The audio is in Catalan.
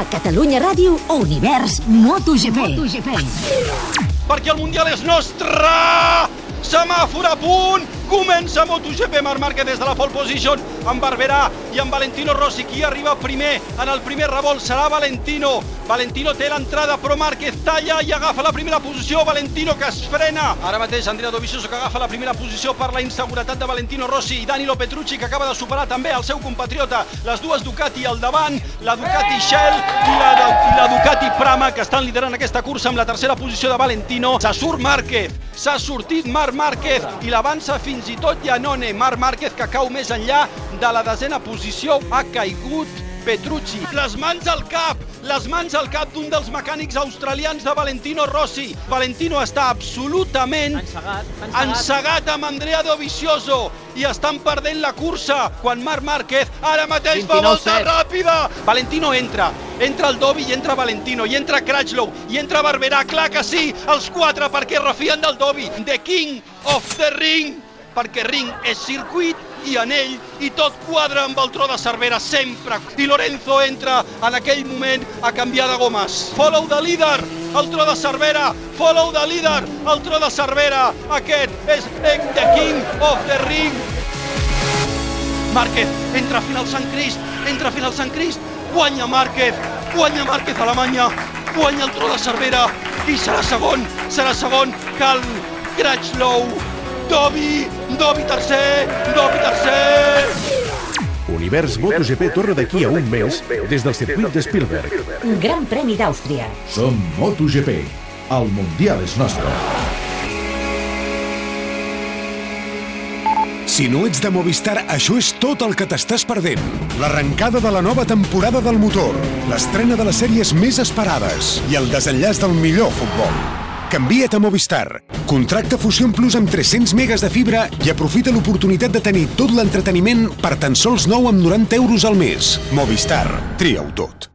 A Catalunya Ràdio, Univers MotoGP. MotoGP. Perquè el Mundial és nostre! Semàfor a punt! Comença MotoGP, Marc Márquez des de la pole position amb Barberà i amb Valentino Rossi. Qui arriba primer en el primer revolt serà Valentino. Valentino té l'entrada, però Márquez talla i agafa la primera posició. Valentino que es frena. Ara mateix Andrea Dovizioso que agafa la primera posició per la inseguretat de Valentino Rossi i Danilo Petrucci que acaba de superar també el seu compatriota. Les dues Ducati al davant, la Ducati Shell i la, i la Ducati Prama que estan liderant aquesta cursa amb la tercera posició de Valentino. Se surt Márquez, s'ha sortit Marc Márquez i l'avança fins i tot Janone. Marc Márquez que cau més enllà de la desena posició ha caigut Petrucci. Les mans al cap, les mans al cap d'un dels mecànics australians de Valentino Rossi. Valentino està absolutament Encegat, encegat. encegat amb Andrea Dovizioso i estan perdent la cursa quan Marc Márquez ara mateix fa 29-7. volta ràpida. Valentino entra, entra el Dovi i entra Valentino, i entra Crutchlow, i entra Barberà, clar que sí, els quatre perquè refien del Dovi, the king of the ring, perquè ring és circuit i anell i tot quadra amb el tro de Cervera sempre. I Lorenzo entra en aquell moment a canviar de gomes. Follow de líder, el tro de Cervera. Follow de líder, el tro de Cervera. Aquest és the king of the ring. Márquez entra a final Sant Crist, entra a final Sant Crist, guanya Márquez, guanya Márquez a Alemanya, guanya el tro de Cervera i serà segon, serà segon Cal Crutchlow, Dovi, Dovi tercer, Dovi tercer! Univers MotoGP torna d'aquí a un mes des del circuit de Spielberg. Gran Premi d'Àustria. Som MotoGP. El Mundial és nostre. Si no ets de Movistar, això és tot el que t'estàs perdent. L'arrencada de la nova temporada del motor, l'estrena de les sèries més esperades i el desenllaç del millor futbol. Canvia't a Movistar. Contracta Fusion Plus amb 300 megas de fibra i aprofita l'oportunitat de tenir tot l'entreteniment per tan sols 9 amb 90 euros al mes. Movistar. Tria-ho tot.